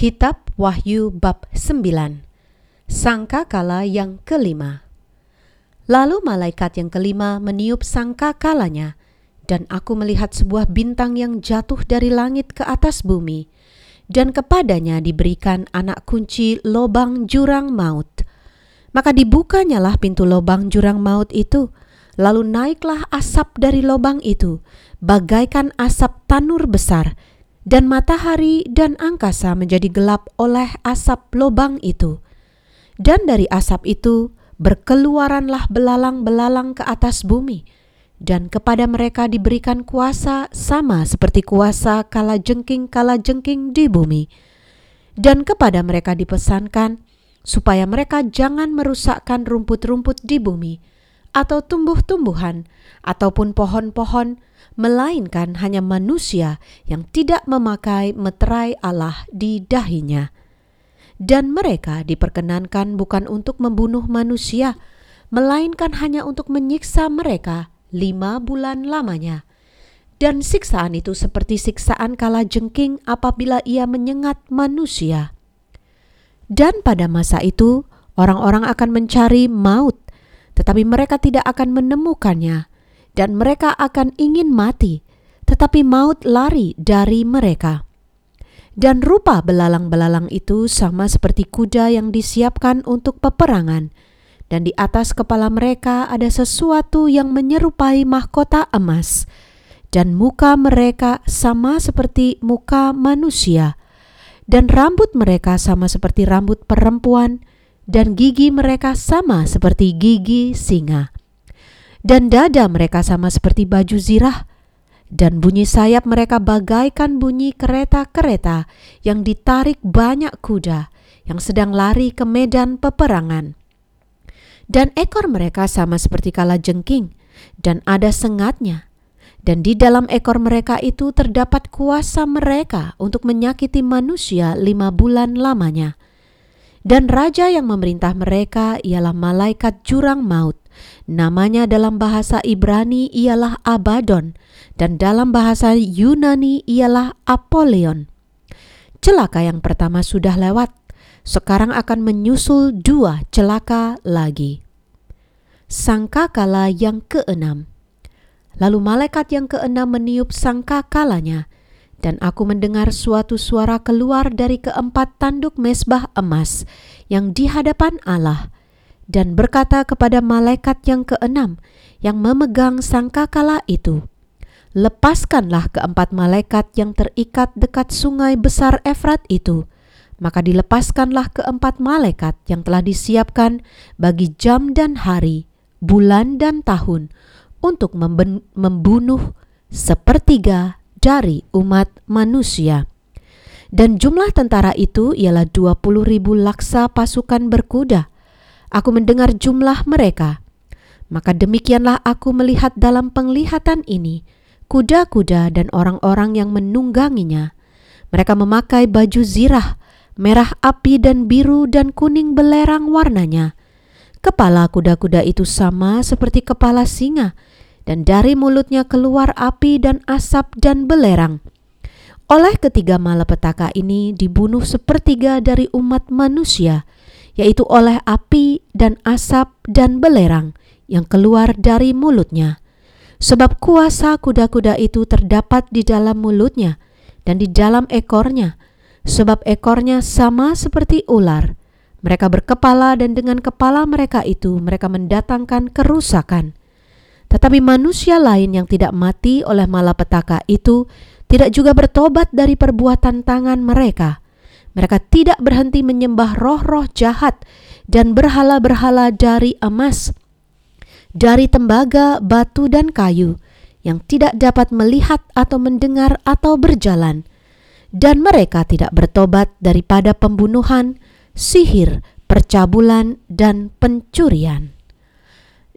Kitab Wahyu bab 9 Sangka kala yang kelima Lalu malaikat yang kelima meniup sangka kalanya dan aku melihat sebuah bintang yang jatuh dari langit ke atas bumi dan kepadanya diberikan anak kunci lobang jurang maut. Maka dibukanyalah pintu lobang jurang maut itu, lalu naiklah asap dari lobang itu, bagaikan asap tanur besar, dan matahari dan angkasa menjadi gelap oleh asap lobang itu. Dan dari asap itu berkeluaranlah belalang-belalang ke atas bumi, dan kepada mereka diberikan kuasa sama seperti kuasa kala jengking-kala jengking di bumi. Dan kepada mereka dipesankan supaya mereka jangan merusakkan rumput-rumput di bumi, atau tumbuh-tumbuhan, ataupun pohon-pohon, melainkan hanya manusia yang tidak memakai meterai Allah di dahinya. Dan mereka diperkenankan bukan untuk membunuh manusia, melainkan hanya untuk menyiksa mereka lima bulan lamanya. Dan siksaan itu seperti siksaan kala jengking apabila ia menyengat manusia. Dan pada masa itu, orang-orang akan mencari maut, tetapi mereka tidak akan menemukannya dan mereka akan ingin mati, tetapi maut lari dari mereka. Dan rupa belalang-belalang itu sama seperti kuda yang disiapkan untuk peperangan, dan di atas kepala mereka ada sesuatu yang menyerupai mahkota emas, dan muka mereka sama seperti muka manusia, dan rambut mereka sama seperti rambut perempuan, dan gigi mereka sama seperti gigi singa dan dada mereka sama seperti baju zirah, dan bunyi sayap mereka bagaikan bunyi kereta-kereta yang ditarik banyak kuda yang sedang lari ke medan peperangan. Dan ekor mereka sama seperti kala jengking, dan ada sengatnya. Dan di dalam ekor mereka itu terdapat kuasa mereka untuk menyakiti manusia lima bulan lamanya. Dan raja yang memerintah mereka ialah malaikat jurang maut, Namanya dalam bahasa Ibrani ialah Abaddon dan dalam bahasa Yunani ialah Apollyon. Celaka yang pertama sudah lewat, sekarang akan menyusul dua celaka lagi. Sangka kala yang keenam. Lalu malaikat yang keenam meniup sangka kalanya, dan aku mendengar suatu suara keluar dari keempat tanduk mesbah emas yang di hadapan Allah, dan berkata kepada malaikat yang keenam yang memegang sangkakala itu, Lepaskanlah keempat malaikat yang terikat dekat sungai besar Efrat itu. Maka dilepaskanlah keempat malaikat yang telah disiapkan bagi jam dan hari, bulan dan tahun, untuk membunuh sepertiga dari umat manusia. Dan jumlah tentara itu ialah 20 ribu laksa pasukan berkuda, Aku mendengar jumlah mereka. Maka demikianlah aku melihat dalam penglihatan ini kuda-kuda dan orang-orang yang menungganginya. Mereka memakai baju zirah, merah api dan biru dan kuning belerang warnanya. Kepala kuda-kuda itu sama seperti kepala singa, dan dari mulutnya keluar api dan asap dan belerang. Oleh ketiga malapetaka ini dibunuh sepertiga dari umat manusia, yaitu oleh api dan asap dan belerang yang keluar dari mulutnya. Sebab kuasa kuda-kuda itu terdapat di dalam mulutnya dan di dalam ekornya, sebab ekornya sama seperti ular. Mereka berkepala dan dengan kepala mereka itu mereka mendatangkan kerusakan. Tetapi manusia lain yang tidak mati oleh malapetaka itu tidak juga bertobat dari perbuatan tangan mereka mereka tidak berhenti menyembah roh-roh jahat dan berhala-berhala dari emas, dari tembaga, batu, dan kayu yang tidak dapat melihat atau mendengar atau berjalan, dan mereka tidak bertobat daripada pembunuhan, sihir, percabulan, dan pencurian.